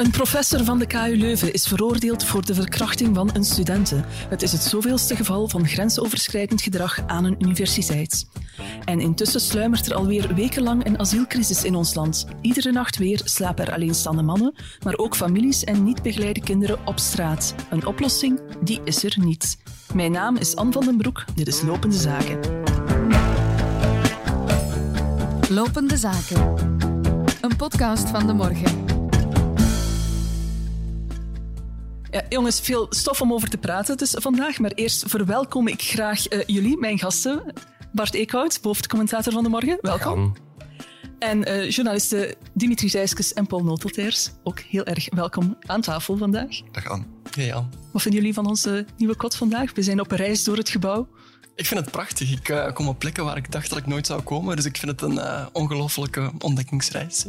Een professor van de KU Leuven is veroordeeld voor de verkrachting van een studente. Het is het zoveelste geval van grensoverschrijdend gedrag aan een universiteit. En intussen sluimert er alweer wekenlang een asielcrisis in ons land. Iedere nacht weer slapen er alleenstaande mannen, maar ook families en niet begeleide kinderen op straat. Een oplossing, die is er niet. Mijn naam is Anne van den Broek, dit is Lopende Zaken. Lopende Zaken. Een podcast van de morgen. Ja, jongens, veel stof om over te praten dus vandaag. Maar eerst verwelkom ik graag uh, jullie, mijn gasten. Bart Eekhout, hoofdcommentator van de morgen. Welkom. En uh, journalisten Dimitri Zijskes en Paul Notelters. Ook heel erg welkom aan tafel vandaag. Dag Anne. Hey Jan. Wat vinden jullie van onze nieuwe kot vandaag? We zijn op reis door het gebouw. Ik vind het prachtig. Ik uh, kom op plekken waar ik dacht dat ik nooit zou komen. Dus ik vind het een uh, ongelofelijke ontdekkingsreis.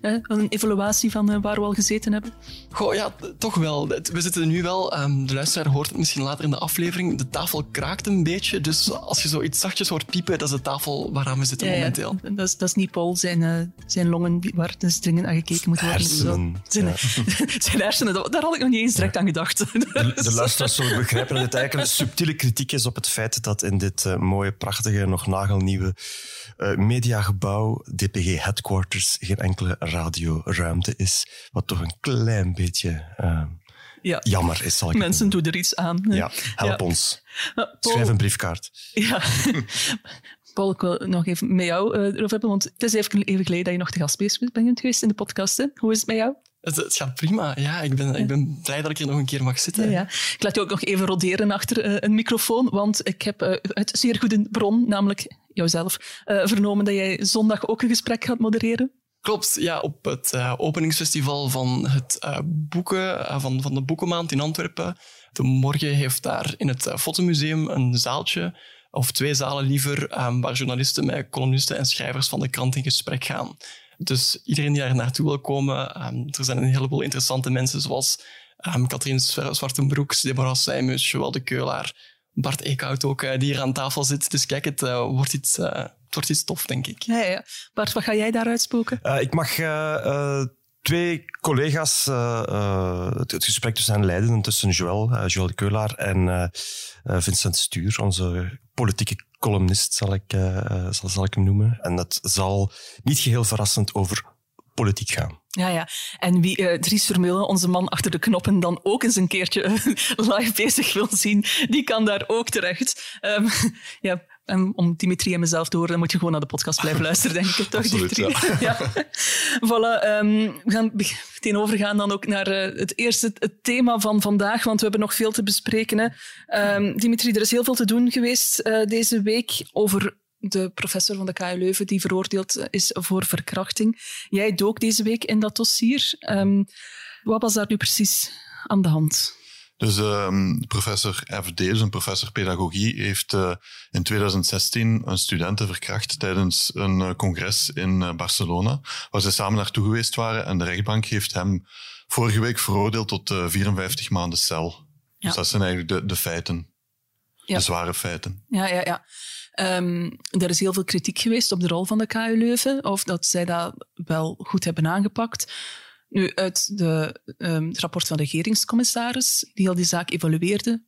Een evaluatie van waar we al gezeten hebben? Goh, ja, toch wel. We zitten nu wel, um, de luisteraar hoort het misschien later in de aflevering, de tafel kraakt een beetje. Dus als je zoiets zachtjes hoort piepen, dat is de tafel waaraan we zitten ja, momenteel. Ja, dat, is, dat is niet Paul, zijn, zijn longen waar dus dringend aan gekeken moet worden. Hersenen. Zijn, zijn hersenen, daar had ik nog niet eens direct aan gedacht. De, de luisteraars zullen begrijpen dat het eigenlijk een subtiele kritiek is op het feit dat in dit uh, mooie, prachtige, nog nagelnieuwe mediagebouw, DPG Headquarters, geen enkele radioruimte is. Wat toch een klein beetje uh, ja. jammer is, zal ik Mensen doen er iets aan. Ja, help ja. ons. Paul, Schrijf een briefkaart. Ja. Paul, ik wil nog even met jou uh, erover hebben, want het is even, even geleden dat je nog te gast bent geweest in de podcast. Hè? Hoe is het met jou? Het, het, gaat prima. Ja, ik ben, ik ben blij dat ik hier nog een keer mag zitten. Ja, ja. Ik laat je ook nog even roderen achter uh, een microfoon, want ik heb uh, uit zeer goede bron, namelijk jouzelf, uh, vernomen dat jij zondag ook een gesprek gaat modereren. Klopt, ja, op het uh, openingsfestival van, het, uh, boeken, uh, van, van de Boekenmaand in Antwerpen. De morgen heeft daar in het Fotomuseum een zaaltje, of twee zalen liever, um, waar journalisten met columnisten en schrijvers van de krant in gesprek gaan. Dus iedereen die daar naartoe wil komen, um, er zijn een heleboel interessante mensen zoals um, Katrien Zwartenbroeks, Deborah Seimus, Joël de Keulaar, Bart Eekhout ook, die hier aan tafel zit. Dus kijk, het wordt iets wordt iets tof, denk ik. Ja, ja. Bart, wat ga jij daar uitspoken? Uh, ik mag uh, uh, twee collega's het, het, gesprek tussen hen leiden, tussen Joël, Joël de Keulaar en Vincent Stuur, onze politieke columnist, zal ik, zal, zal ik hem noemen. En dat zal niet geheel verrassend over politiek gaan. Ja, ja. En wie uh, Dries Vermeulen, onze man achter de knoppen, dan ook eens een keertje live bezig wil zien, die kan daar ook terecht. Um, ja, um, om Dimitri en mezelf te horen, dan moet je gewoon naar de podcast blijven luisteren, denk ik. Toch, Absoluut, Dimitri? Ja. ja. voilà, um, we gaan meteen overgaan dan ook naar uh, het eerste het thema van vandaag, want we hebben nog veel te bespreken. Hè. Dimitri, er is heel veel te doen geweest uh, deze week over de professor van de KU Leuven die veroordeeld is voor verkrachting. Jij dook deze week in dat dossier. Um, wat was daar nu precies aan de hand? Dus um, professor F. Deels, een professor pedagogie, heeft uh, in 2016 een studenten verkracht tijdens een uh, congres in uh, Barcelona, waar ze samen naartoe geweest waren. En de rechtbank heeft hem vorige week veroordeeld tot 54 maanden cel. Ja. Dus dat zijn eigenlijk de, de feiten. Ja. De zware feiten. Ja, ja, ja. Um, er is heel veel kritiek geweest op de rol van de KU Leuven, of dat zij dat wel goed hebben aangepakt. Nu, uit de, um, het rapport van de regeringscommissaris, die al die zaak evalueerde,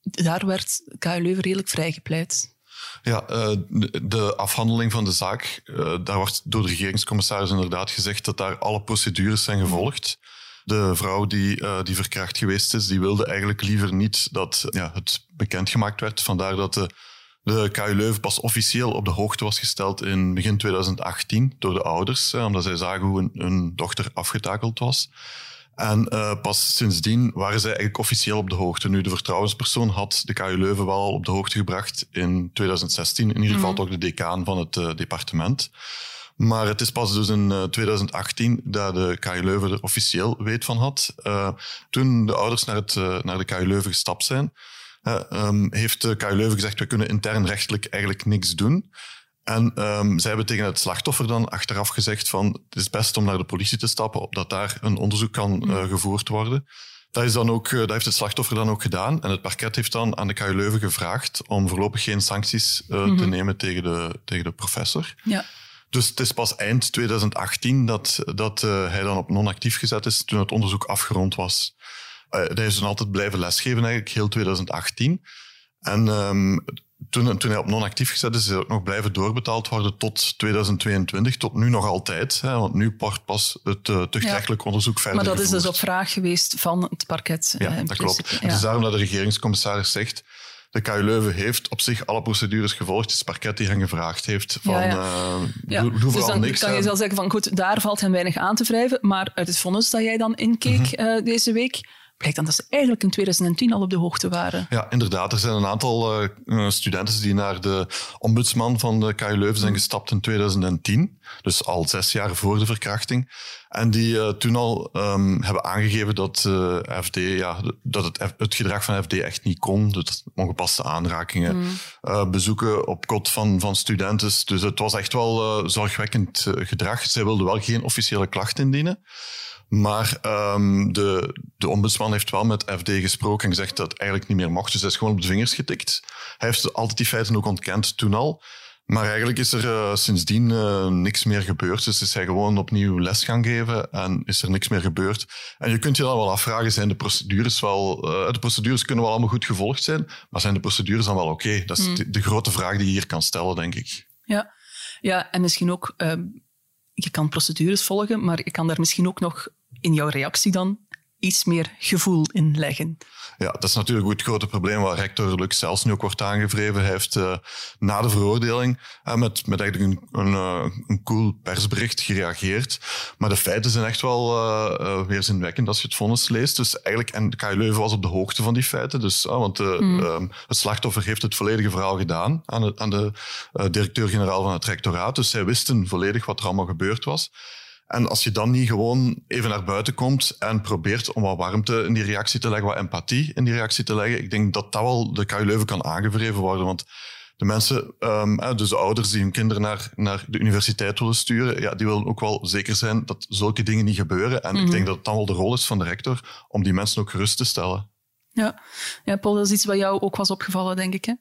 daar werd KU Leuven redelijk vrijgepleit. Ja, uh, de afhandeling van de zaak, uh, daar wordt door de regeringscommissaris inderdaad gezegd dat daar alle procedures zijn gevolgd. De vrouw die, uh, die verkracht geweest is, die wilde eigenlijk liever niet dat ja, het bekendgemaakt werd. Vandaar dat de de KU Leuven pas officieel op de hoogte was gesteld in begin 2018 door de ouders, omdat zij zagen hoe hun, dochter afgetakeld was. En uh, pas sindsdien waren zij eigenlijk officieel op de hoogte. Nu, de vertrouwenspersoon had de KU Leuven wel op de hoogte gebracht in 2016. In ieder geval mm -hmm. toch de decaan van het uh, departement. Maar het is pas dus in uh, 2018 dat de KU Leuven er officieel weet van had. toen de ouders naar, het, naar de KU Leuven gestapt zijn, um, heeft de KU Leuven gezegd, we kunnen intern rechtelijk eigenlijk niks doen. En um, zij hebben tegen het slachtoffer dan achteraf gezegd van het is best om naar de politie te stappen, opdat daar een onderzoek kan uh, gevoerd worden. Dat, is dan ook, dat heeft het slachtoffer dan ook gedaan. En het parket heeft dan aan de KU Leuven gevraagd om voorlopig geen sancties uh, mm -hmm. te nemen tegen de, tegen de professor. Ja. Dus het is pas eind 2018 dat, dat uh, hij dan op non-actief gezet is toen het onderzoek afgerond was. Hij is dan altijd blijven lesgeven, eigenlijk heel 2018. En um, toen, toen hij op non-actief gezet is, is hij ook nog blijven doorbetaald worden tot 2022, tot nu nog altijd. Hè, want nu wordt pas het uh, tuchtrechtelijk ja. onderzoek verder Maar dat gevoerd. is dus op vraag geweest van het parket. Ja, uh, dat klopt. Ja. Het is daarom dat de regeringscommissaris zegt de KU Leuven heeft op zich alle procedures gevolgd. Het is het parket die hen gevraagd heeft van... Ja, ja. Uh, ja. Doe, doe dus dan niks kan je zelf zeggen van goed, daar valt hen weinig aan te wrijven. Maar uit het vonnis dat jij dan inkeek mm -hmm. uh, deze week blijkt dan dat ze eigenlijk in 2010 al op de hoogte waren. Ja, inderdaad. Er zijn een aantal uh, studenten die naar de ombudsman van de KU Leuven zijn gestapt in 2010. Dus al zes jaar voor de verkrachting. En die uh, toen al um, hebben aangegeven dat, uh, FD, ja, dat het, het, gedrag van FD echt niet kon. Dus ongepaste aanrakingen, mm. bezoeken op kot van, van studenten. Dus het was echt wel zorgwekkend gedrag. Zij wilden wel geen officiële klacht indienen. Maar um, de, de ombudsman heeft wel met FD gesproken en gezegd dat het eigenlijk niet meer mocht. Dus hij is gewoon op de vingers getikt. Hij heeft altijd die feiten ook ontkend toen al. Maar eigenlijk is er uh, sindsdien uh, niks meer gebeurd. Dus is hij gewoon opnieuw les gaan geven en is er niks meer gebeurd. En je kunt je dan wel afvragen, zijn de procedures wel... Uh, de procedures kunnen wel allemaal goed gevolgd zijn, maar zijn de procedures dan wel oké? Okay? Dat is mm. de, de, grote vraag die je hier kan stellen, denk ik. Ja, ja en misschien ook... je kan procedures volgen, maar je kan daar misschien ook nog in jouw reactie dan iets meer gevoel in leggen. Ja, dat is natuurlijk het grote probleem waar rector Lux zelfs nu ook wordt aangevreven. Hij heeft uh, na de veroordeling uh, met, met eigenlijk een, een, uh, een cool persbericht gereageerd. Maar de feiten zijn echt wel weerzinwekkend als je het vonnis leest. Dus eigenlijk, en KU Leuven was op de hoogte van die feiten. Dus, want mm. um, het slachtoffer heeft het volledige verhaal gedaan aan de, aan de directeur-generaal van het rectoraat. Dus zij wisten volledig wat er allemaal gebeurd was. En als je dan niet gewoon even naar buiten komt en probeert om wat warmte in die reactie te leggen, wat empathie in die reactie te leggen, ik denk dat dat wel de KU Leuven kan aangevreven worden. Want de mensen, um, dus de ouders die hun kinderen naar, naar de universiteit willen sturen, ja, die willen ook wel zeker zijn dat zulke dingen niet gebeuren. En mm -hmm. ik denk dat het dan wel de rol is van de rector om die mensen ook gerust te stellen. Ja, ja Paul, dat is iets wat jou ook was opgevallen, denk ik. Hè?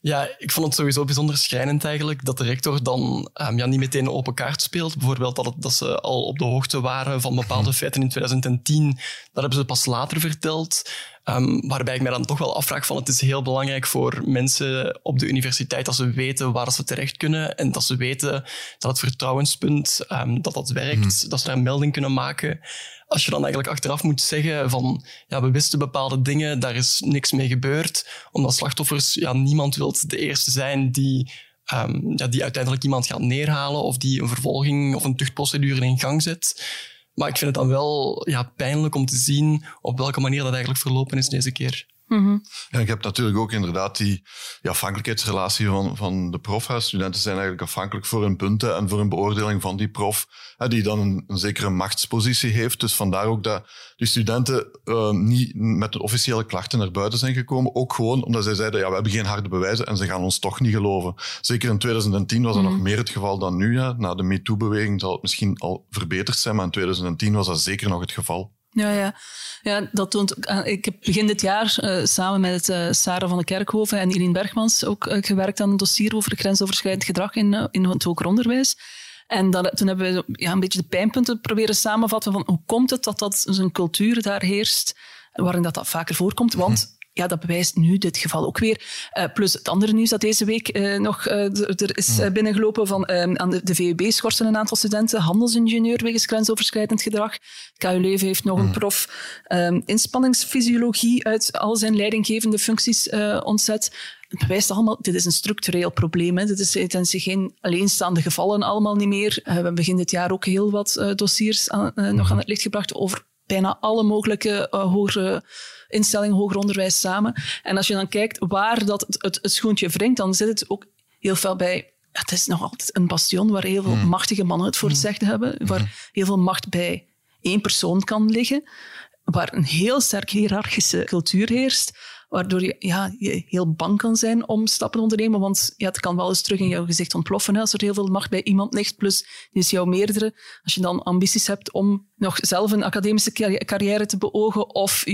Ja, ik vond het sowieso bijzonder schrijnend eigenlijk dat de rector dan um, ja, niet meteen een open kaart speelt. Bijvoorbeeld dat, het, dat ze al op de hoogte waren van bepaalde feiten in 2010. Dat hebben ze pas later verteld. Um, waarbij ik mij dan toch wel afvraag van het is heel belangrijk voor mensen op de universiteit dat ze weten waar ze terecht kunnen en dat ze weten dat het vertrouwenspunt, um, dat dat werkt, mm. dat ze daar een melding kunnen maken als je dan eigenlijk achteraf moet zeggen van ja, we wisten bepaalde dingen, daar is niks mee gebeurd, omdat slachtoffers, ja, niemand wil de eerste zijn die, um, ja, die uiteindelijk iemand gaat neerhalen of die een vervolging of een tuchtprocedure in gang zet. Maar ik vind het dan wel ja, pijnlijk om te zien op welke manier dat eigenlijk verlopen is deze keer. Mm -hmm. Ja, ik heb natuurlijk ook inderdaad die, die afhankelijkheidsrelatie van, van de prof. Hè. Studenten zijn eigenlijk afhankelijk voor hun punten en voor een beoordeling van die prof, hè, die dan een, een, zekere machtspositie heeft. Dus vandaar ook dat die studenten uh, niet met een officiële klachten naar buiten zijn gekomen. Ook gewoon omdat zij zeiden, ja, we hebben geen harde bewijzen en ze gaan ons toch niet geloven. Zeker in 2010 was dat mm -hmm. nog meer het geval dan nu. Hè. Na de MeToo-beweging zal het misschien al verbeterd zijn, maar in 2010 was dat zeker nog het geval. Ja, ja. ja, dat toont. Ik heb begin dit jaar uh, samen met uh, Sarah van de Kerkhoven en Irene Bergmans ook gewerkt aan een dossier over grensoverschrijdend gedrag in, in het hoger onderwijs. En dat, toen hebben we ja, een beetje de pijnpunten proberen samenvatten van hoe komt het dat dat een cultuur daar heerst waarin dat, dat vaker voorkomt. Want ja, dat bewijst nu dit geval ook weer. Uh, plus het andere nieuws dat deze week uh, nog uh, er is binnengelopen van aan de, de VUB schorsen een aantal studenten handelsingenieur wegens grensoverschrijdend gedrag. KU Leuven heeft nog een prof um, inspanningsfysiologie uit al zijn leidinggevende functies ontzet. Het bewijst allemaal, dit is een structureel probleem. Hè. Dit is, het zijn geen alleenstaande gevallen allemaal niet meer. we hebben begin dit jaar ook heel wat dossiers aan, nog aan het licht gebracht over bijna alle mogelijke hogere instellingen hoger onderwijs samen. En als je dan kijkt waar dat het, het, het schoentje wringt, dan zit het ook heel veel bij het is nog altijd een bastion waar heel veel mm. machtige mannen het voor het zeggen hebben, waar mm. heel veel macht bij één persoon kan liggen, waar een heel sterk hiërarchische cultuur heerst, waardoor je, ja, je heel bang kan zijn om stappen te ondernemen, want ja, het kan wel eens terug in jouw gezicht ontploffen als er heel veel macht bij iemand ligt, plus is jouw meerdere. Als je dan ambities hebt om nog zelf een academische carrière te beogen of,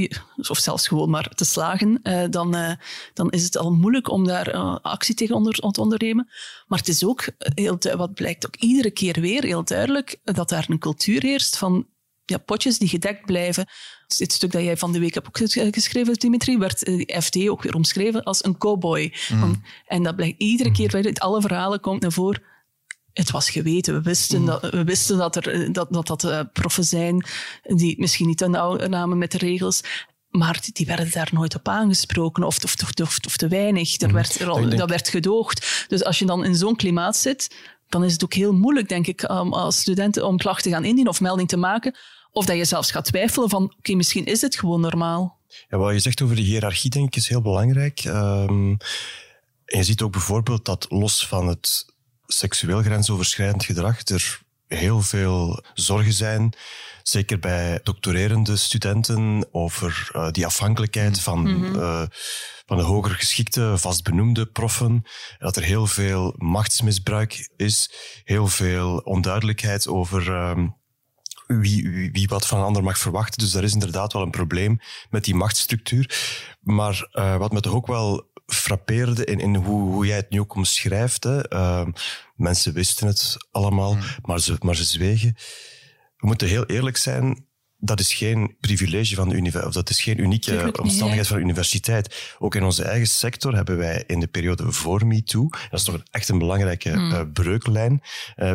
of zelfs gewoon maar te slagen, eh, dan, eh, dan is het al moeilijk om daar uh, actie tegen te ondernemen. Maar het is ook, heel, wat blijkt ook iedere keer weer heel duidelijk, dat daar een cultuur heerst van ja, potjes die gedekt blijven. Dit stuk dat jij van de week hebt ook geschreven, Dimitri, werd de FD ook weer omschreven als een cowboy. Mm. En dat blijkt iedere keer, mm. uit alle verhalen komt naar voren het was geweten. We wisten, mm. dat, we wisten dat, er, dat dat, dat uh, proffen zijn die misschien niet te nauw namen met de regels. Maar die werden daar nooit op aangesproken of, of, of, of te weinig. Er werd, er, dat werd gedoogd. Dus als je dan in zo'n klimaat zit, dan is het ook heel moeilijk, denk ik, um, als studenten om klachten te gaan indienen of melding te maken. Of dat je zelfs gaat twijfelen van, oké, misschien is het gewoon normaal. Ja, wat je zegt over de hiërarchie, denk ik, is heel belangrijk. Um, en je ziet ook bijvoorbeeld dat los van het seksueel grensoverschrijdend gedrag er heel veel zorgen zijn, zeker bij doctorerende studenten, over uh, die afhankelijkheid van, mm -hmm. uh, van de hoger geschikte, vastbenoemde proffen. Dat er heel veel machtsmisbruik is, heel veel onduidelijkheid over uh, wie, wie, wie, wat van een ander mag verwachten. Dus daar is inderdaad wel een probleem met die machtsstructuur. Maar uh, wat me toch ook wel frappeerde in, in hoe, hoe jij het nu ook omschrijft. Hè. Uh, mensen wisten het allemaal, mm. maar, ze, maar ze zwegen. We moeten heel eerlijk zijn dat is geen privilege van de universiteit, of dat is geen unieke omstandigheid van de universiteit. Ook in onze eigen sector hebben wij in de periode voor MeToo, dat is toch echt een belangrijke hmm. uh, breuklijn, uh,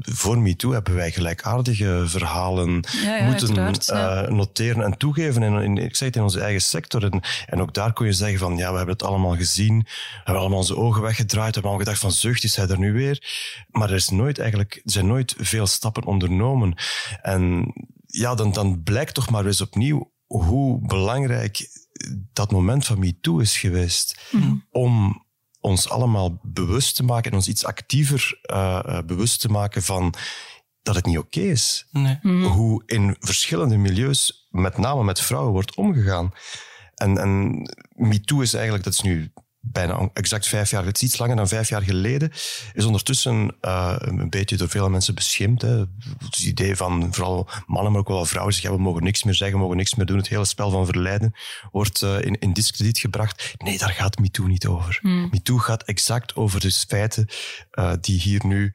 voor MeToo hebben wij gelijkaardige verhalen ja, ja, moeten uh, noteren en toegeven. In, in, ik zeg het in onze eigen sector. En, en, ook daar kon je zeggen van, ja, we hebben het allemaal gezien, we hebben allemaal onze ogen weggedraaid, we hebben allemaal gedacht van, zucht, is hij er nu weer? Maar er, is nooit eigenlijk, er zijn nooit veel stappen ondernomen. En ja, dan, dan blijkt toch maar eens opnieuw hoe belangrijk dat moment van MeToo is geweest. Mhm. Om ons allemaal bewust te maken en ons iets actiever uh, bewust te maken van dat het niet oké is. Nee. Mhm. Hoe in verschillende milieus, met name met vrouwen, wordt omgegaan. En, en MeToo is eigenlijk, dat is nu bijna exact vijf jaar, het is iets langer dan vijf jaar geleden, is ondertussen uh, een beetje door veel mensen beschimd. Hè. Het idee van vooral mannen, maar ook wel vrouwen zeggen, ja, we mogen niks meer zeggen, we mogen niks meer doen. Het hele spel van verleiden wordt uh, in, in discrediet gebracht. Nee, daar gaat MeToo niet over. Hmm. MeToo gaat exact over de feiten uh, die hier nu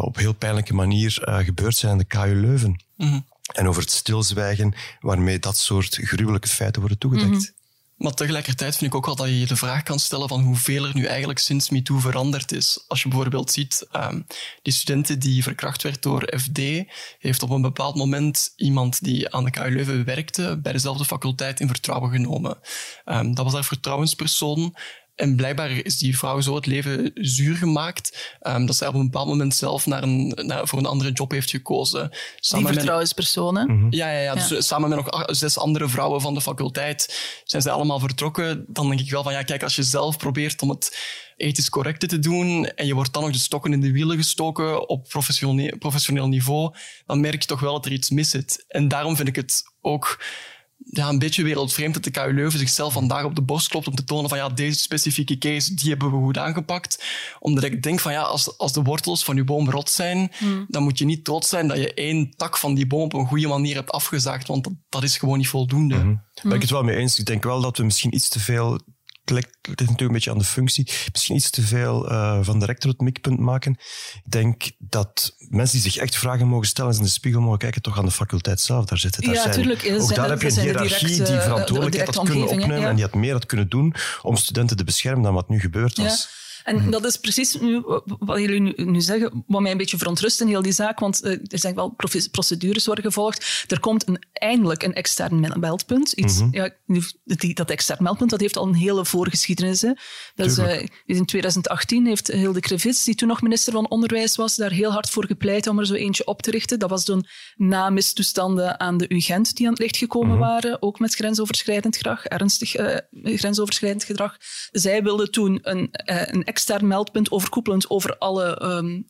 op heel pijnlijke manier gebeurd zijn aan de KU Leuven. Hmm. En over het stilzwijgen waarmee dat soort gruwelijke feiten worden toegedekt. Hmm. Maar tegelijkertijd vind ik ook wel dat je je de vraag kan stellen van hoeveel er nu eigenlijk sinds MeToo veranderd is. Als je bijvoorbeeld ziet, um, die studenten die verkracht werd door FD, heeft op een bepaald moment iemand die aan de KU Leuven werkte, bij dezelfde faculteit in vertrouwen genomen. Um, dat was haar vertrouwenspersoon. En blijkbaar is die vrouw zo het leven zuur gemaakt um, dat zij op een bepaald moment zelf naar een, naar, voor een andere job heeft gekozen. Samen die vertrouwenspersonen? Mhm. Ja, ja, ja, Dus samen met nog zes andere vrouwen van de faculteit zijn zij allemaal vertrokken. Dan denk ik wel van, ja, kijk, als je zelf probeert om het ethisch correcte te doen en je wordt dan nog de stokken in de wielen gestoken op professioneel, professioneel niveau, dan merk je toch wel dat er iets mis zit. En daarom vind ik het ook ja, een beetje wereldvreemd dat de KU Leuven zichzelf vandaag op de borst klopt om te tonen van ja, deze specifieke case, die hebben we goed aangepakt. Omdat ik denk van ja, als, als de wortels van je boom rot zijn, hmm. dan moet je niet trots zijn dat je één tak van die boom op een goede manier hebt afgezaagd, want dat, dat is gewoon niet voldoende. Mm -hmm. Ben ik het wel mee eens. Ik denk wel dat we misschien iets te veel het ligt natuurlijk een beetje aan de functie. Misschien iets te veel uh, van de rector het mikpunt maken. Ik denk dat mensen die zich echt vragen mogen stellen en in de spiegel mogen kijken, toch aan de faculteit zelf. Daar zitten. Daar ja, zijn, tuurlijk. Ook daar heb je een hiërarchie die verantwoordelijkheid had kunnen opnemen en die had meer had kunnen doen om studenten te beschermen dan wat nu gebeurd was. En mhm. dat is precies nu, wat jullie nu, nu, zeggen, wat mij een beetje verontrust in heel die zaak, want uh, er zijn wel procedures worden gevolgd. Er komt een, eindelijk een extern meldpunt. Iets, mm ja, die, dat extern meldpunt dat heeft al een hele voorgeschiedenis. Hè. Dus, uh, in 2018 heeft Hilde Krevits, die toen nog minister van Onderwijs was, daar heel hard voor gepleit om er zo eentje op te richten. Dat was toen na mistoestanden aan de UGent die aan het licht gekomen mm -hmm. waren, ook met grensoverschrijdend gedrag, ernstig uh, grensoverschrijdend gedrag. Zij wilde toen een, een extern meldpunt overkoepelend over alle um,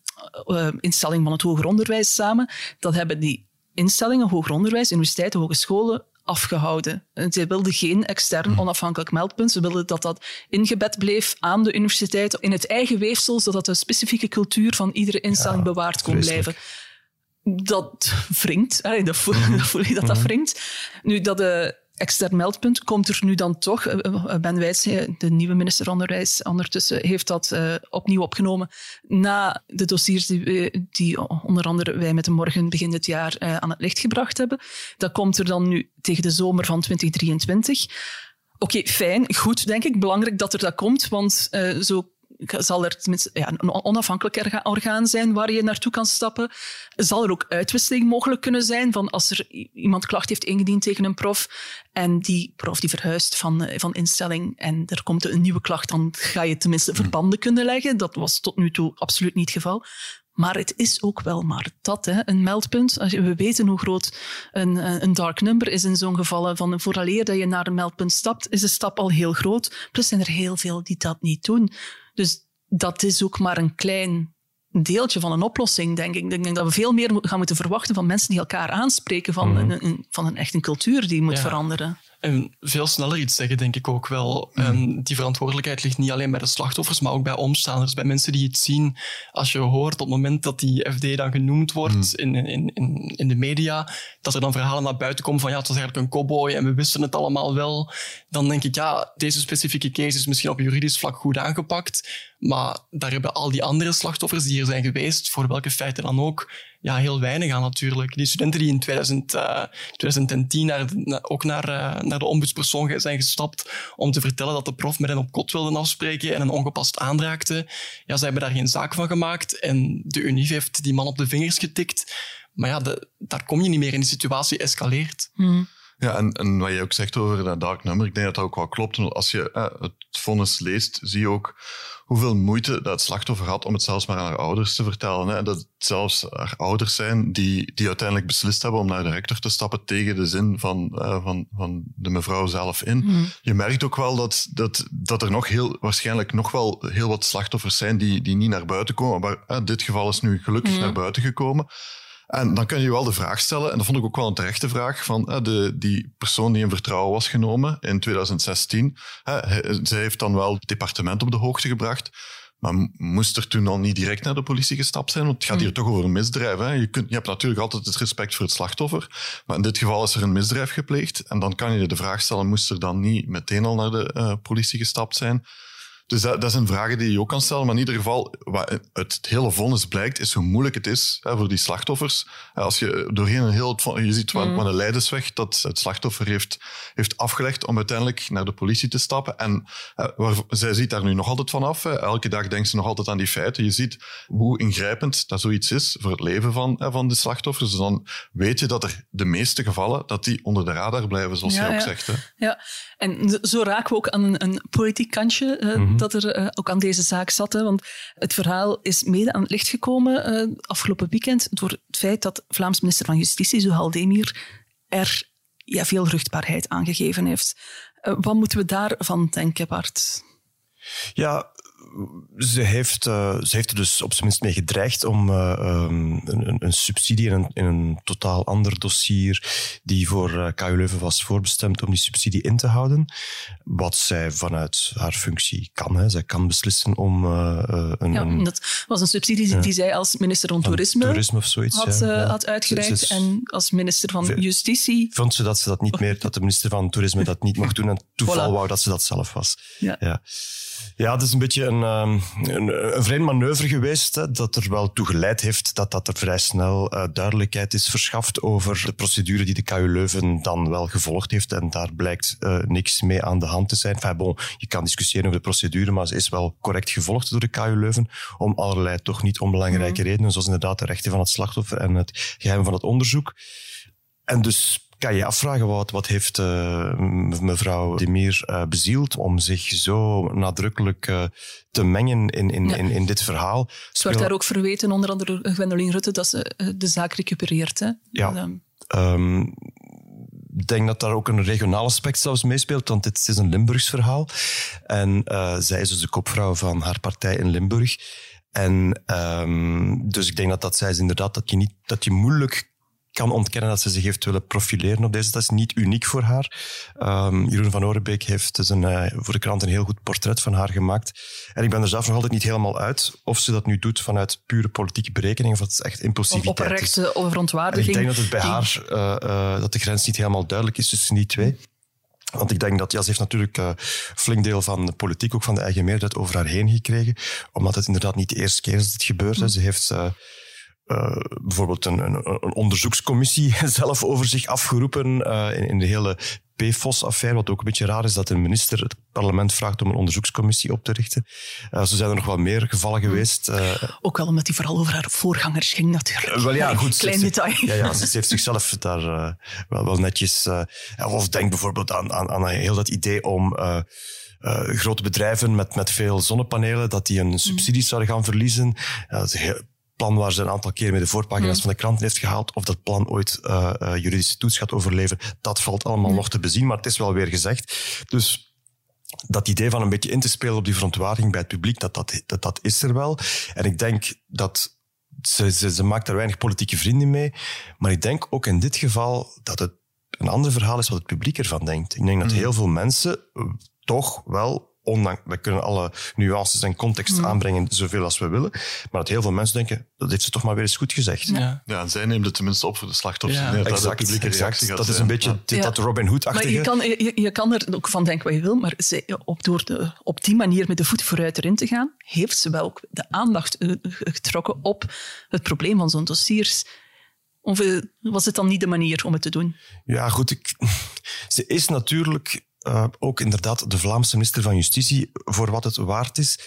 uh, instellingen van het hoger onderwijs samen. Dat hebben die instellingen, hoger onderwijs, universiteiten, hogescholen, afgehouden. En zij wilden geen extern onafhankelijk meldpunt. Ze wilden dat dat ingebed bleef aan de universiteit in het eigen weefsel, zodat de specifieke cultuur van iedere instelling bewaard kon vreselijk. blijven dat wringt. Allee, Dat voel, dat voel je dat dat wringt. Nu, dat de extern meldpunt komt er nu dan toch. Eh, eh, Ben Wijts, eh, de nieuwe minister Onderwijs, ondertussen heeft dat eh, opnieuw opgenomen na de dossiers die, die onder andere wij met de morgen begin dit jaar eh, aan het licht gebracht hebben. Dat komt er dan nu tegen de zomer van 2023. Oké, fijn, goed, denk ik. Belangrijk dat er dat komt, want eh, zo zal er tenminste ja, een on- onafhankelijk orga- orgaan zijn waar je naartoe kan stappen. Zal er ook uitwisseling mogelijk kunnen zijn van als er iemand klacht heeft ingediend tegen een prof en die prof die verhuist van, eh, van instelling en er komt een nieuwe klacht, dan ga je tenminste verbanden kunnen leggen. Dat was tot nu toe absoluut niet het geval. Maar het is ook wel maar dat, hè, een meldpunt. We weten hoe groot een, eh, een dark number is in zo'n gevallen. Van vooraleer dat je naar een meldpunt stapt, is de stap al heel groot. Plus zijn er heel veel die dat niet doen. Dus dat is ook maar een klein deeltje van een oplossing, denk ik. Ik denk dat we veel meer gaan moeten verwachten van mensen die elkaar aanspreken van, een, een- van een echt een cultuur die moet Ja. veranderen. En veel sneller iets zeggen, denk ik ook wel. En die verantwoordelijkheid ligt niet alleen bij de slachtoffers, maar ook bij omstaanders, bij mensen die het zien. Als je hoort op het moment dat die FD dan genoemd wordt Mhm. in, in, in, in de media, dat er dan verhalen naar buiten komen van ja, het was eigenlijk een cowboy en we wisten het allemaal wel. Dan denk ik, ja, deze specifieke case is misschien op juridisch vlak goed aangepakt, maar daar hebben al die andere slachtoffers die er zijn geweest, voor welke feiten dan ook, ja, heel weinig aan natuurlijk. Die studenten die in 2000, eh, 2010 naar, de- na- ook naar, eh, naar de ombudspersoon zijn gestapt om te vertellen dat de prof met hen op kot wilde afspreken en een ongepast aanraakte. Ja, ze hebben daar geen zaak van gemaakt en de UNIF heeft die man op de vingers getikt. Maar ja, daar kom je niet meer in. Die situatie escaleert. Ja, en, en wat je ook zegt over dat dark number, ik denk dat dat ook wel klopt. Want als je eh, het vonnis leest, zie je ook hoeveel moeite dat het slachtoffer had om het zelfs maar aan haar ouders te vertellen. Hè. En dat het zelfs haar ouders zijn die, die uiteindelijk beslist hebben om naar de rector te stappen tegen de zin van, eh, van, van de mevrouw zelf in. Je merkt ook wel dat, dat, dat er nog heel, waarschijnlijk nog wel heel wat slachtoffers zijn die, die niet naar buiten komen. Maar eh, dit geval is nu gelukkig naar buiten gekomen. En dan kun je wel de vraag stellen, en dat vond ik ook wel een terechte vraag, van eh, de, die persoon die in vertrouwen was genomen in 2016, hè, zij heeft dan wel het departement op de hoogte gebracht, maar moest er toen al niet direct naar de politie gestapt zijn? Want het gaat hier toch over een misdrijf. Hè? Je, kunt, je hebt natuurlijk altijd het respect voor het slachtoffer, maar in dit geval is er een misdrijf gepleegd. En dan kan je de vraag stellen, moest er dan niet meteen al naar de eh, politie gestapt zijn? Dus dat, dat zijn vragen die je ook kan stellen. Maar in ieder geval, wat het hele vonnis blijkt, is hoe moeilijk het is hè, voor die slachtoffers. Hè, Als je doorheen een heel... Je ziet wat, wat een leidersweg dat het slachtoffer heeft, heeft afgelegd om uiteindelijk naar de politie te stappen. En eh, waar, zij ziet daar nu nog altijd van af. Hè. Elke dag denkt ze nog altijd aan die feiten. Je ziet hoe ingrijpend dat zoiets is voor het leven van, hè, van de slachtoffers. Dus dan weet je dat er de meeste gevallen, dat die onder de radar blijven, zoals Ja, je ook ja. zegt. Hè. Ja, en zo raken we ook aan een, een politiek kantje eh, dat er eh, ook aan deze zaak zat. Hè, want het verhaal is mede aan het licht gekomen eh, afgelopen weekend door het feit dat Vlaams minister van Justitie, Zuhal Demir, er ja, veel ruchtbaarheid aangegeven heeft. Eh, wat moeten we daarvan denken, Bart? Ja, ze heeft, eh, ze heeft er dus op zijn minst mee gedreigd om eh, ehm, een, een- subsidie in een, in een totaal ander dossier die voor eh, KU Leuven was voorbestemd om die subsidie in te houden. Wat zij vanuit haar functie kan. Hè. Zij kan beslissen om een, Ja, een dat was een subsidie die zij als minister van Toerisme, toerisme of zoiets had, ja, ja. had uitgereikt. Is- En als minister van Justitie. vond ze dat ze dat niet meer, dat de minister van Toerisme dat niet mocht doen en toeval Voilà. wou dat ze dat zelf was. Ja. Ja, het is een beetje een, ehm, een, een vreemd manoeuvre geweest, hè, dat er wel toe geleid heeft dat, dat er vrij snel eh, duidelijkheid is verschaft over de procedure die de KU Leuven dan wel gevolgd heeft. En daar blijkt eh, niks mee aan de hand te zijn. Enfin, bon, je kan discussiëren over de procedure, maar ze is wel correct gevolgd door de KU Leuven om allerlei toch niet onbelangrijke redenen, zoals inderdaad de rechten van het slachtoffer en het geheim van het onderzoek. En dus kan je afvragen wat, wat heeft eh, mevrouw Demir eh bezield om zich zo nadrukkelijk eh, te mengen in, in, Ja. in, in dit verhaal. Het werd Speel- daar ook verweten, onder andere Gwendoline Rutte, dat ze de zaak recupereert. Hè. Ja. Ehm, ik denk dat daar ook een regionaal aspect zelfs meespeelt, want dit is een Limburgs verhaal. En zij is dus de kopvrouw van haar partij in Limburg. En ehm, dus ik denk dat dat zij is inderdaad dat je, niet, dat je moeilijk kan ontkennen dat ze zich heeft willen profileren op deze. Dat is niet uniek voor haar. Um, Jeroen van Orenbeek heeft dus een, uh, voor de krant een heel goed portret van haar gemaakt. En ik ben er zelf nog altijd niet helemaal uit of ze dat nu doet vanuit pure politieke berekening of dat is echt impulsiviteit Oprechte verontwaardiging. ik denk dat het bij haar, uh, uh, dat de grens niet helemaal duidelijk is tussen die twee. Want ik denk dat ja, ze heeft natuurlijk uh, flink deel van de politiek, ook van de eigen meerderheid, over haar heen gekregen. Omdat het inderdaad niet de eerste keer is dat dit gebeurt. Mm. Ze heeft uh, uh, bijvoorbeeld een, een, een, onderzoekscommissie zelf over zich afgeroepen in, in de hele PFOS-affaire, wat ook een beetje raar is dat een minister het parlement vraagt om een onderzoekscommissie op te richten. Uh, zo zijn er nog wel meer gevallen hmm. geweest. Ook wel omdat hij vooral over haar voorgangers ging, natuurlijk. Wel ja, goed. Klein detail. Ja, ja, ze heeft zichzelf daar wel, wel netjes... of denk bijvoorbeeld aan, aan, aan heel dat idee om... grote bedrijven met, met veel zonnepanelen, dat die een hmm. subsidie zouden gaan verliezen. dat is heel, plan waar ze een aantal keer met de voorpagina's mm. van de krant heeft gehaald, of dat plan ooit uh, uh, juridische toets gaat overleven, dat valt allemaal nog te bezien, maar het is wel weer gezegd. Dus dat idee van een beetje in te spelen op die verontwaardiging bij het publiek, dat, dat, dat, dat is er wel. En ik denk dat ze, ze, ze maakt er weinig politieke vrienden mee, maar ik denk ook in dit geval dat het een ander verhaal is wat het publiek ervan denkt. Ik denk dat mm. heel veel mensen toch wel ondanks, we kunnen alle nuances en context mm. aanbrengen zoveel als we willen. Maar dat heel veel mensen denken, dat heeft ze toch maar weer eens goed gezegd. Ja, ja en zij neemt het tenminste op voor de slachtoffers. Ja. dat exact, publieke exact. Dat is een beetje ja. dat Robin Hood-achtige... Je kan, je, je, kan er ook van denken wat je wil, maar ze, op, door de, op die manier met de voet vooruit erin te gaan, heeft ze wel ook de aandacht eh, getrokken op het probleem van zo'n dossiers. Of eh, was het dan niet de manier om het te doen? Ja, goed. Ik, ze is natuurlijk uh, ook inderdaad de Vlaamse minister van Justitie voor wat het waard is.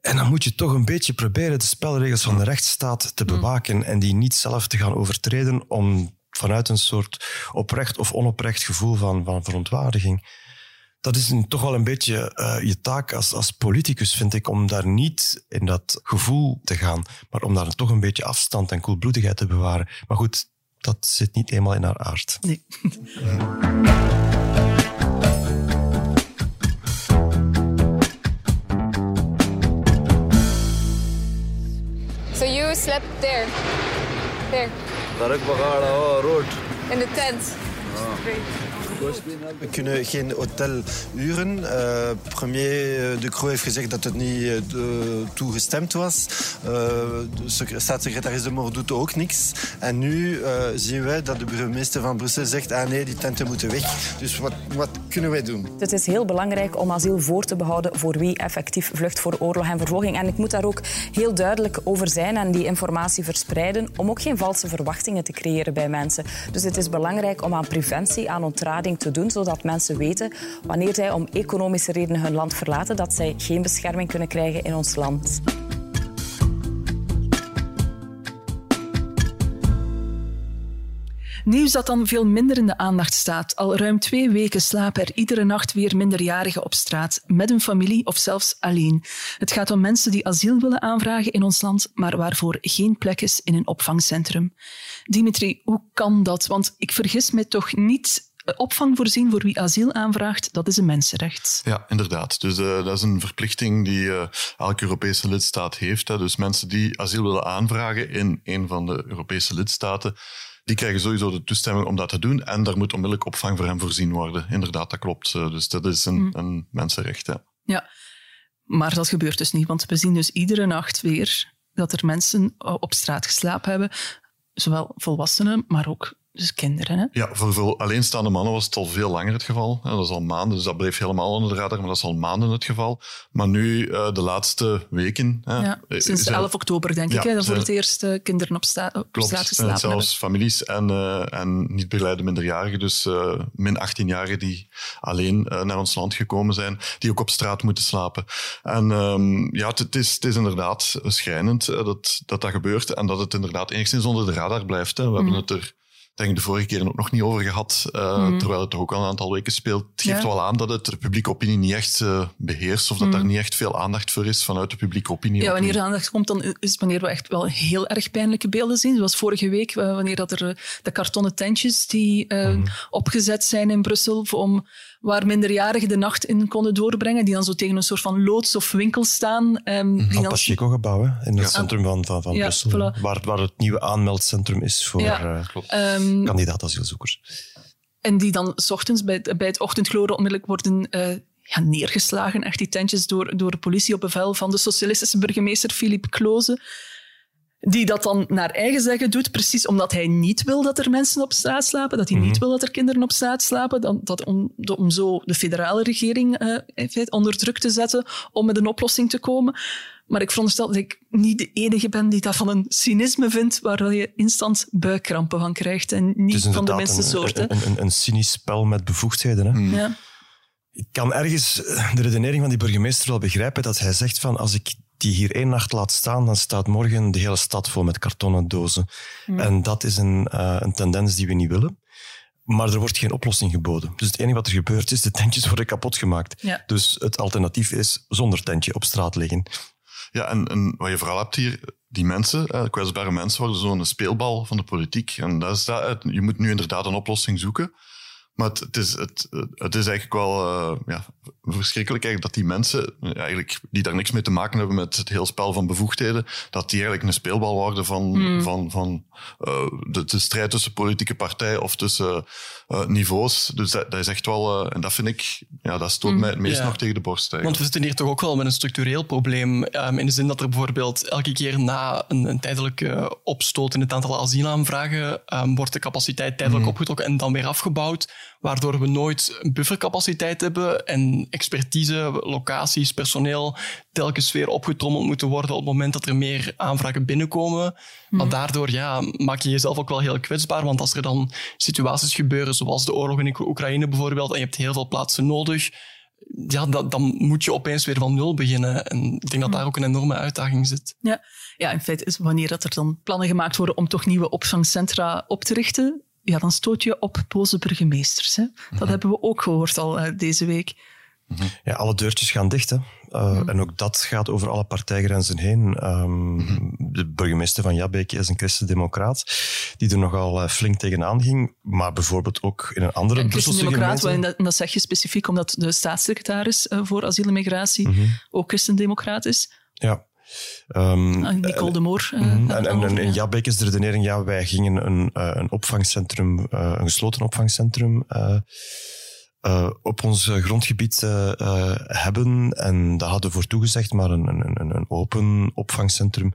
En dan moet je toch een beetje proberen de spelregels van de rechtsstaat te mm. bewaken en die niet zelf te gaan overtreden om vanuit een soort oprecht of onoprecht gevoel van, van verontwaardiging. Dat is toch wel een beetje uh, je taak als, als politicus, vind ik, om daar niet in dat gevoel te gaan, maar om daar toch een beetje afstand en koelbloedigheid te bewaren. Maar goed, dat zit niet eenmaal in haar aard. Nee. slept there. There. road. In the tent. Ah. We kunnen geen hotel huren. Uh, premier eh, De Croo heeft gezegd dat het niet uh, toegestemd was. Uh, de staatssecretaris De Moor doet ook niks. En nu zien wij dat de burgemeester van Brussel zegt ah nee, die tenten moeten weg. Dus wat, wat kunnen wij doen? Het is heel belangrijk om asiel voor te behouden voor wie effectief vlucht voor oorlog en vervolging. En ik moet daar ook heel duidelijk over zijn en die informatie verspreiden om ook geen valse verwachtingen te creëren bij mensen. Dus het is belangrijk om aan preventie, aan ontrading te doen, zodat mensen weten wanneer zij om economische redenen hun land verlaten, dat zij geen bescherming kunnen krijgen in ons land. Nieuws dat dan veel minder in de aandacht staat. Al ruim twee weken slapen er iedere nacht weer minderjarigen op straat, met hun familie of zelfs alleen. Het gaat om mensen die asiel willen aanvragen in ons land, maar waarvoor geen plek is in een opvangcentrum. Dimitri, hoe kan dat? Want ik vergis me toch niet opvang voorzien voor wie asiel aanvraagt, dat is een mensenrecht. Ja, inderdaad. Dus uh, dat is een verplichting die uh, elke Europese lidstaat heeft. Hè. Dus mensen die asiel willen aanvragen in een van de Europese lidstaten, die krijgen sowieso de toestemming om dat te doen. En daar moet onmiddellijk opvang voor hen voorzien worden. Inderdaad, dat klopt. Eh, dus dat is een, mm. een mensenrecht. Hè. Ja, maar dat gebeurt dus niet. Want we zien dus iedere nacht weer dat er mensen op straat geslapen hebben. Zowel volwassenen, maar ook dus kinderen. Hè? Ja, voor veel alleenstaande mannen was het al veel langer het geval. Dat is al maanden, dus dat bleef helemaal onder de radar, maar dat is al maanden het geval. Maar nu, uh, de laatste weken... Ja, eh, sinds zijn, 11 oktober, denk ja, ik, hè, dat voor het eerst uh, kinderen op, sta op klopt, straat geslapen zelfs hebben. families en, uh, en niet begeleide minderjarigen, dus min 18-jarigen die alleen naar ons land gekomen zijn, die ook op straat moeten slapen. En um, ja, het is, het is inderdaad schrijnend dat, dat dat gebeurt en dat het inderdaad enigszins onder de radar blijft. Hè. We mm. hebben het er denk ik de vorige keer ook nog niet over gehad, uh, mm. terwijl het toch ook al een aantal weken speelt. Het geeft wel aan dat het de publieke opinie niet echt uh, beheerst of dat mm. daar niet echt veel aandacht voor is vanuit de publieke opinie. Ja, wanneer er aandacht komt, dan is het wanneer we echt wel heel erg pijnlijke beelden zien. Zoals vorige week, wanneer dat er de kartonnen tentjes die mm. opgezet zijn in Brussel om waar minderjarigen de nacht in konden doorbrengen, die dan zo tegen een soort van loods of winkel staan. Um, die hè, in het centrum van, van, van Ja, Brussel. voilà. Waar, waar het nieuwe aanmeldcentrum is voor Ja. eh Ehm, kandidaat-asielzoekers. En die dan 's ochtends bij het, bij het ochtendgloren onmiddellijk worden eh, ja, neergeslagen, echt die tentjes, door, door de politie op bevel van de socialistische burgemeester Philippe Kloze. Die dat dan naar eigen zeggen doet, precies omdat hij niet wil dat er mensen op straat slapen, dat hij niet wil dat er kinderen op straat slapen, dan, dat om, de- om zo de federale regering eh, in feite onder druk te zetten om met een oplossing te komen. Maar ik veronderstel dat ik niet de enige ben die dat van een cynisme vindt, waar je instant buikkrampen van krijgt en niet van de minste een, soort. hè. een, een, een cynisch spel met bevoegdheden. Hè. Ja. Ik kan ergens de redenering van die burgemeester wel begrijpen dat hij zegt van als ik die hier één nacht laat staan, dan staat morgen de hele stad vol met kartonnen dozen. En dat is een, eh, een tendens die we niet willen. Maar er wordt geen oplossing geboden. Dus het enige wat er gebeurt is, de tentjes worden kapot gemaakt. Ja. Dus het alternatief is zonder tentje op straat liggen. Ja, en, en wat je vooral hebt hier, die mensen, eh, kwetsbare mensen, worden zo'n speelbal van de politiek. En dat is dat, je moet nu inderdaad een oplossing zoeken. Maar het, het, is, het, het is eigenlijk wel eh, ja, verschrikkelijk eigenlijk dat die mensen, eh, eigenlijk, die daar niks mee te maken hebben met het heel spel van bevoegdheden, dat die eigenlijk een speelbal worden van, van, van eh, de, de strijd tussen politieke partijen of tussen eh, niveaus. Dus dat, dat is echt wel, eh, en dat vind ik, ja, dat stoot mij het meest Ja. nog tegen de borst Want eigenlijk. we zitten hier toch ook wel met een structureel probleem. ehm, in de zin dat er bijvoorbeeld elke keer na een, een tijdelijke opstoot in het aantal asielaanvragen ehm, wordt de capaciteit tijdelijk opgetrokken en dan weer afgebouwd. Waardoor we nooit een buffercapaciteit hebben en expertise, locaties, personeel telkens weer opgetrommeld moeten worden op het moment dat er meer aanvragen binnenkomen. Maar daardoor ja, maak je jezelf ook wel heel kwetsbaar. Want als er dan situaties gebeuren, zoals de oorlog in Oekraïne bijvoorbeeld, en je hebt heel veel plaatsen nodig, ja, dat, dan moet je opeens weer van nul beginnen. En ik denk dat daar ook een enorme uitdaging zit. Ja. ja, in feite is wanneer dat er dan plannen gemaakt worden om toch nieuwe opvangcentra op te richten, ja, dan stoot je op boze burgemeesters. Hè. Dat hebben we ook gehoord al eh, deze week. Ja, alle deurtjes gaan dicht. Hè. Uh, En ook dat gaat over alle partijgrenzen heen. Um, De burgemeester van Jabbeek is een christendemocraat die er nogal uh, flink tegenaan ging. Maar bijvoorbeeld ook in een andere Een Brusselse christendemocraat, gemeente... dat, en dat zeg je specifiek omdat de staatssecretaris uh, voor asiel en migratie ook christendemocraat is. Ja. Um, Ah, Nicole de Moor. Uh, en, en, en in Jabbeek is de redenering, ja, wij gingen een, uh, een opvangcentrum, een gesloten opvangcentrum uh, op ons grondgebied hebben. En daar hadden we voor toegezegd, maar een, een, een open opvangcentrum,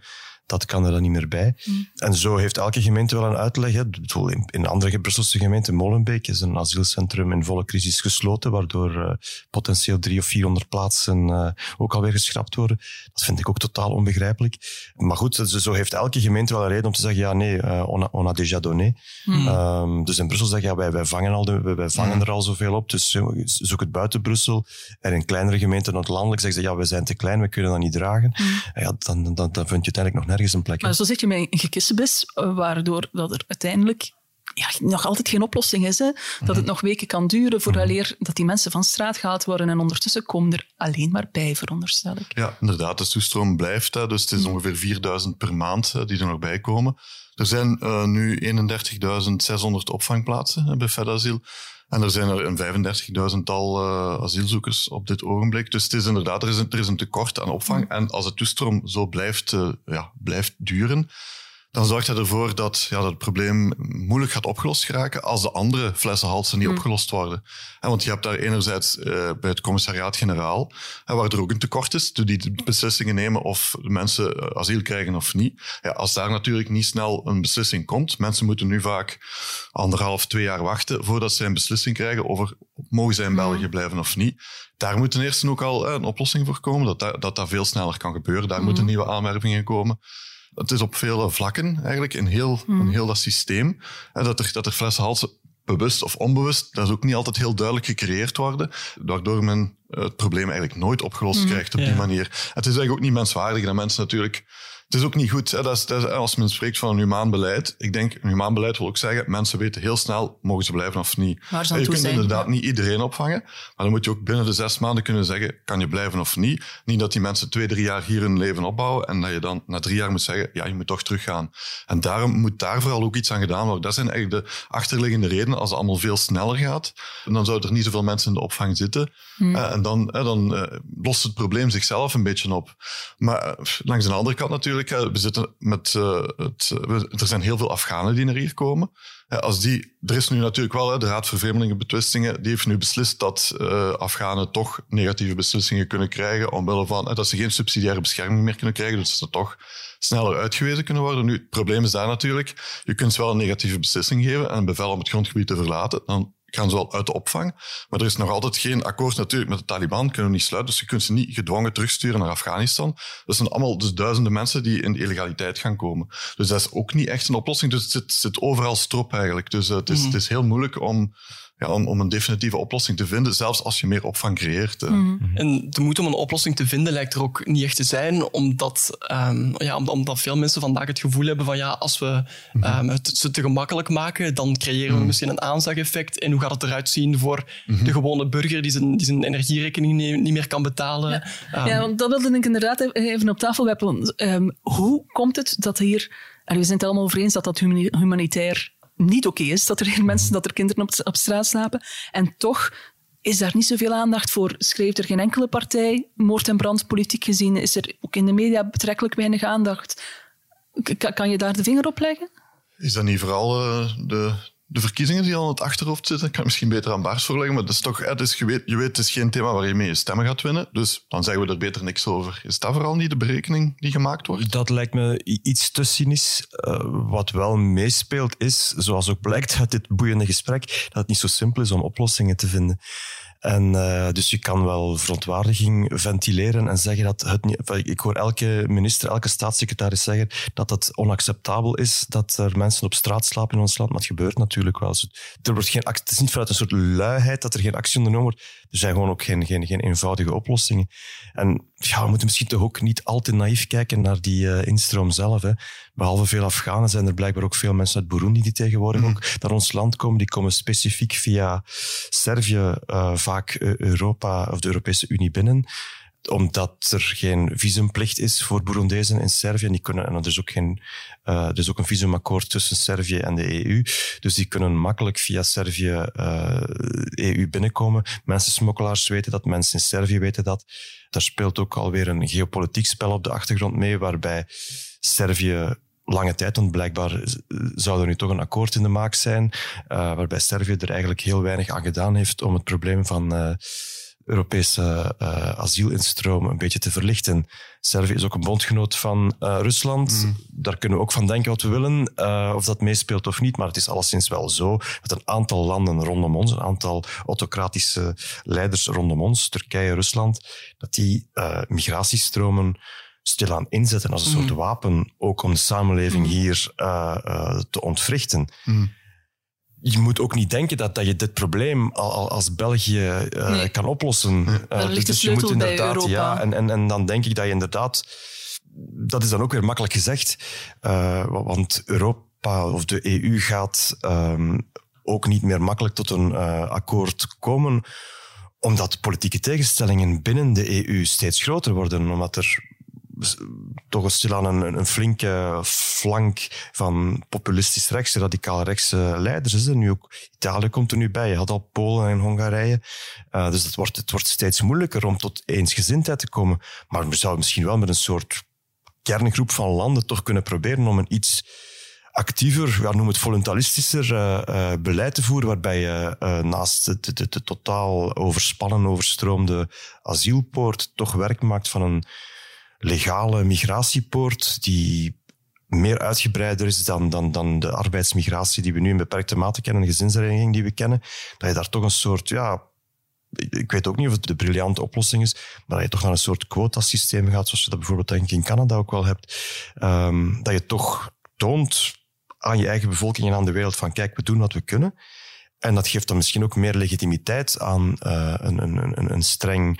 dat kan er dan niet meer bij. Mm. En zo heeft elke gemeente wel een uitleg. Hè. In, in andere Brusselse gemeenten, Molenbeek, is een asielcentrum in volle crisis gesloten, waardoor uh, potentieel drie of vierhonderd plaatsen uh, ook alweer geschrapt worden. Dat vind ik ook totaal onbegrijpelijk. Maar goed, zo heeft elke gemeente wel een reden om te zeggen, ja nee, uh, on, a, on a déjà donné. Mm. Um, dus in Brussel zeggen ja, wij, wij vangen, al de, wij, wij vangen mm. er al zoveel op, dus zoek het buiten Brussel. En in kleinere gemeenten, landelijk, zeggen ze, ja, we zijn te klein, we kunnen dat niet dragen. Ja, dan, dan, dan vind je uiteindelijk nog nergens een plek. Maar zo zit je met een gekissenbis, waardoor dat er uiteindelijk ja, nog altijd geen oplossing is. Hè? Dat mm -hmm. het nog weken kan duren vooraleer mm -hmm. dat die mensen van straat gehaald worden. En ondertussen komen er alleen maar bij, veronderstel ik. Ja, inderdaad. De toestroom blijft. Hè, dus het is mm -hmm. ongeveer 4000 per maand hè, die er nog bij komen. Er zijn uh, nu 31.600 opvangplaatsen hè, bij FedAsiel. En er zijn er een 35.000-tal uh, asielzoekers op dit ogenblik. Dus het is inderdaad, er is een, er is een tekort aan opvang. En als de toestroom zo blijft, uh, ja, blijft duren, dan zorgt dat ervoor dat, ja, dat het probleem moeilijk gaat opgelost geraken als de andere flessenhalsen niet mm. opgelost worden. En want je hebt daar enerzijds uh, bij het commissariaat-generaal, waar er ook een tekort is, die beslissingen nemen of mensen asiel krijgen of niet. Ja, als daar natuurlijk niet snel een beslissing komt, mensen moeten nu vaak anderhalf, twee jaar wachten voordat ze een beslissing krijgen over mogen zij in België blijven of niet. Daar moet ten eerste ook al een oplossing voor komen, dat dat, dat, dat veel sneller kan gebeuren. Daar mm. moeten nieuwe aanwervingen komen. Het is op vele vlakken eigenlijk in heel, mm. in heel dat systeem. En dat er, dat er flessenhalsen bewust of onbewust, dat is ook niet altijd heel duidelijk gecreëerd worden, waardoor men het probleem eigenlijk nooit opgelost mm. krijgt op ja. die manier. Het is eigenlijk ook niet menswaardig dat mensen natuurlijk Het is ook niet goed. Hè? Dat is, dat is- als men spreekt van een humaan beleid. Ik denk, een humaan beleid wil ook zeggen, mensen weten heel snel, mogen ze blijven of niet. Waar ze je kunt zijn. inderdaad niet iedereen opvangen. Maar dan moet je ook binnen de zes maanden kunnen zeggen, kan je blijven of niet. Niet dat die mensen twee, drie jaar hier hun leven opbouwen en dat je dan na drie jaar moet zeggen, ja, je moet toch teruggaan. En daarom moet daar vooral ook iets aan gedaan worden. Dat zijn eigenlijk de achterliggende redenen. Als het allemaal veel sneller gaat, dan zouden er niet zoveel mensen in de opvang zitten. Eh, en dan, eh, dan eh, lost het probleem zichzelf een beetje op. Maar langs de andere kant natuurlijk, eh, zitten met, eh, het, eh, er zijn heel veel Afghanen die naar hier komen. Als die, er is nu natuurlijk wel, de Raad voor Vreemdelingenbetwistingen, die heeft nu beslist dat Afghanen toch negatieve beslissingen kunnen krijgen, omwille van dat ze geen subsidiaire bescherming meer kunnen krijgen, dus dat ze toch sneller uitgewezen kunnen worden. Nu, het probleem is daar natuurlijk, je kunt ze wel een negatieve beslissing geven en een bevel om het grondgebied te verlaten, dan gaan ze wel uit de opvang. Maar er is nog altijd geen akkoord natuurlijk met de Taliban, kunnen we niet sluiten, dus je kunt ze niet gedwongen terugsturen naar Afghanistan. Dat zijn allemaal dus duizenden mensen die in de illegaliteit gaan komen. Dus dat is ook niet echt een oplossing. Dus het zit, zit overal strop eigenlijk. Dus eh, het, is, het is heel moeilijk om, ja, om, om een definitieve oplossing te vinden, zelfs als je meer opvang creëert. eh. En de moed om een oplossing te vinden lijkt er ook niet echt te zijn, omdat, ehm, ja, om- omdat veel mensen vandaag het gevoel hebben van ja, als we ehm, het ze te gemakkelijk maken, dan creëren we misschien een aanzageffect. En hoe gaat het eruit zien voor de gewone burger die zijn, die zijn energierekening niet, niet meer kan betalen? Ehm, Ja, want dat wilde ik inderdaad even op tafel werpen. Ehm, hoe komt het dat hier... allee, we zijn het allemaal over eens dat dat humani- humanitair niet oké is, dat er mensen, dat er kinderen op, straat slapen. En toch is daar niet zoveel aandacht voor. Schreef er geen enkele partij, moord en brand, politiek gezien, is er ook in de media betrekkelijk weinig aandacht. Kan je daar de vinger op leggen? Is dat niet vooral eh, de, de verkiezingen die al in het achterhoofd zitten? Ik kan het misschien beter aan Bars voorleggen, maar dat is toch, het is, je, weet, je weet, het is geen thema waar je mee je stemmen gaat winnen. Dus dan zeggen we er beter niks over. Is dat vooral niet de berekening die gemaakt wordt? Dat lijkt me iets te cynisch. Eh, wat wel meespeelt is, zoals ook blijkt uit dit boeiende gesprek, dat het niet zo simpel is om oplossingen te vinden. En eh, dus je kan wel verontwaardiging ventileren en zeggen dat het niet... Ik hoor elke minister, elke staatssecretaris zeggen dat het onacceptabel is dat er mensen op straat slapen in ons land. Maar het gebeurt natuurlijk wel. Dus Er wordt geen, het is niet vanuit een soort luiheid dat er geen actie ondernomen wordt. Er zijn gewoon ook geen, geen, geen eenvoudige oplossingen. En ja, we moeten misschien toch ook niet al te naïef kijken naar die eh, instroom zelf. Hè. Behalve veel Afghanen zijn er blijkbaar ook veel mensen uit Burundi die tegenwoordig ook naar ons land komen. Die komen specifiek via Servië, eh, vaak eh, Europa of de Europese Unie binnen omdat er geen visumplicht is voor Burundezen in Servië. En, die kunnen, en er, is ook geen, eh, er is ook een visumakkoord tussen Servië en de EU. Dus die kunnen makkelijk via Servië eh EU binnenkomen. Mensensmokkelaars weten dat, mensen in Servië weten dat. Daar speelt ook alweer een geopolitiek spel op de achtergrond mee, waarbij Servië lange tijd, want blijkbaar zou er nu toch een akkoord in de maak zijn, eh, waarbij Servië er eigenlijk heel weinig aan gedaan heeft om het probleem van Europese eh, asielinstroom een beetje te verlichten. Servië is ook een bondgenoot van eh, Rusland. Daar kunnen we ook van denken wat we willen, eh, of dat meespeelt of niet. Maar het is alleszins wel zo dat een aantal landen rondom ons, een aantal autocratische leiders rondom ons, Turkije, Rusland, dat die migratiestromen stilaan inzetten als een soort wapen, ook om de samenleving hier eh, eh, te ontwrichten. Je moet ook niet denken dat, dat je dit probleem al, al als België eh, Nee. kan oplossen. Eh, ligt de dus je moet inderdaad, ja, en, en, en dan denk ik dat je inderdaad, dat is dan ook weer makkelijk gezegd, eh, wa- want Europa of de EU gaat ehm, ook niet meer makkelijk tot een eh, akkoord komen, omdat politieke tegenstellingen binnen de EU steeds groter worden, omdat er toch stilaan een, een flinke flank van populistisch rechts, radicaal rechtse leiders is nu ook. Italië komt er nu bij, je had al Polen en Hongarije. Eh, dus het wordt, het wordt steeds moeilijker om tot eensgezindheid te komen. Maar we zouden misschien wel met een soort kerngroep van landen toch kunnen proberen om een iets actiever, ja, noem het voluntaristischer eh, eh, beleid te voeren, waarbij je naast de, de, de totaal overspannen, overstroomde asielpoort toch werk maakt van een legale migratiepoort die meer uitgebreider is dan, dan, dan de arbeidsmigratie die we nu in beperkte mate kennen, de gezinshereniging die we kennen, dat je daar toch een soort, ja, ik weet ook niet of het de briljante oplossing is, maar dat je toch naar een soort quotasysteem gaat, zoals je dat bijvoorbeeld denk ik in Canada ook wel hebt, Ehm, dat je toch toont aan je eigen bevolking en aan de wereld van kijk, we doen wat we kunnen. En dat geeft dan misschien ook meer legitimiteit aan eh, een, een, een, een streng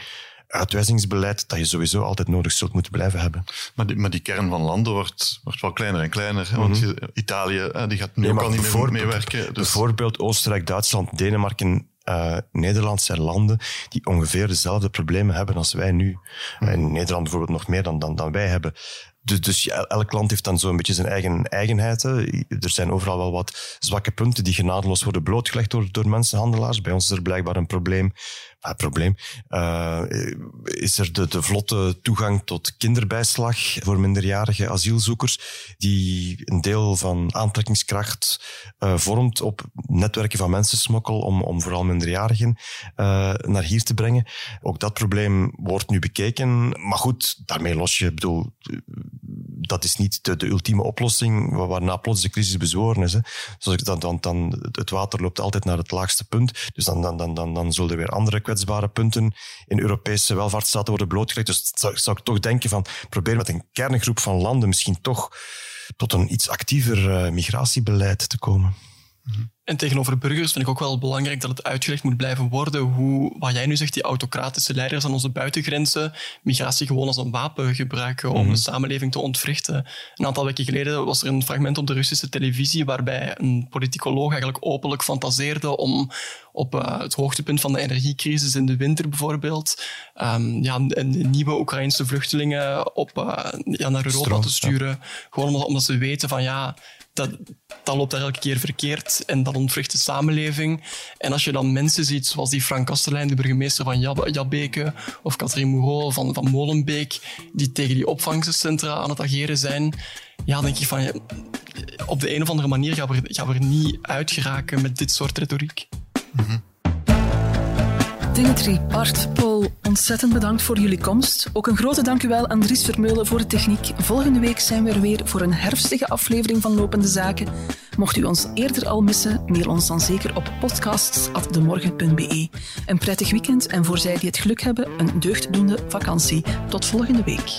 uitwijzingsbeleid dat je sowieso altijd nodig zult moeten blijven hebben. Maar die, maar die kern van landen wordt, wordt wel kleiner en kleiner. Want je- Italië eh, die gaat nu Nee, ook maar al niet meer meewerken. Dus Bijvoorbeeld Oostenrijk, Duitsland, Denemarken, eh, Nederland zijn landen die ongeveer dezelfde problemen hebben als wij nu. En Nederland bijvoorbeeld nog meer dan, dan, dan wij hebben. Dus, dus elk land heeft dan zo'n beetje zijn eigen eigenheid. Er zijn overal wel wat zwakke punten die genadeloos worden blootgelegd door, door mensenhandelaars. Bij ons is er blijkbaar een probleem. Ah, probleem. Eh, is er de, de vlotte toegang tot kinderbijslag voor minderjarige asielzoekers, die een deel van aantrekkingskracht eh, vormt op netwerken van mensensmokkel om, om vooral minderjarigen eh, naar hier te brengen. Ook dat probleem wordt nu bekeken. Maar goed, daarmee los je, ik bedoel, dat is niet de, de ultieme oplossing wa- waarna plots de crisis bezworen is. Hè. Dan, dan, dan, het water loopt altijd naar het laagste punt. Dus dan, dan, dan, dan, dan zullen er weer andere kwetsbare punten in Europese welvaartsstaten worden blootgelegd. Dus zou, zou ik toch denken van, probeer met een kerngroep van landen misschien toch tot een iets actiever eh, migratiebeleid te komen. En tegenover burgers vind ik ook wel belangrijk dat het uitgelegd moet blijven worden hoe, wat jij nu zegt, die autocratische leiders aan onze buitengrenzen migratie gewoon als een wapen gebruiken om de samenleving te ontwrichten. Een aantal weken geleden was er een fragment op de Russische televisie waarbij een politicoloog eigenlijk openlijk fantaseerde om op eh, het hoogtepunt van de energiecrisis in de winter bijvoorbeeld ehm, ja, en nieuwe Oekraïnse vluchtelingen op, eh, ja, naar Europa Stroom, te sturen. Gewoon omdat, omdat ze weten van ja, dat, loopt daar elke keer verkeerd en dat ontwricht de samenleving. En als je dan mensen ziet, zoals die Frank Kastelein, de burgemeester van Jab- Jabbeke, of Katrien Moureau van, van Molenbeek, die tegen die opvangcentra aan het ageren zijn, ja, denk je van, op de een of andere manier gaan we, gaan we er niet uit geraken met dit soort retoriek. Dimitri, Bart, Paul, ontzettend bedankt voor jullie komst. Ook een grote dank u wel aan Dries Vermeulen voor de techniek. Volgende week zijn we er weer voor een herfstige aflevering van Lopende Zaken. Mocht u ons eerder al missen, mail ons dan zeker op podcasts.demorgen.be. Een prettig weekend en voor zij die het geluk hebben, een deugddoende vakantie. Tot volgende week.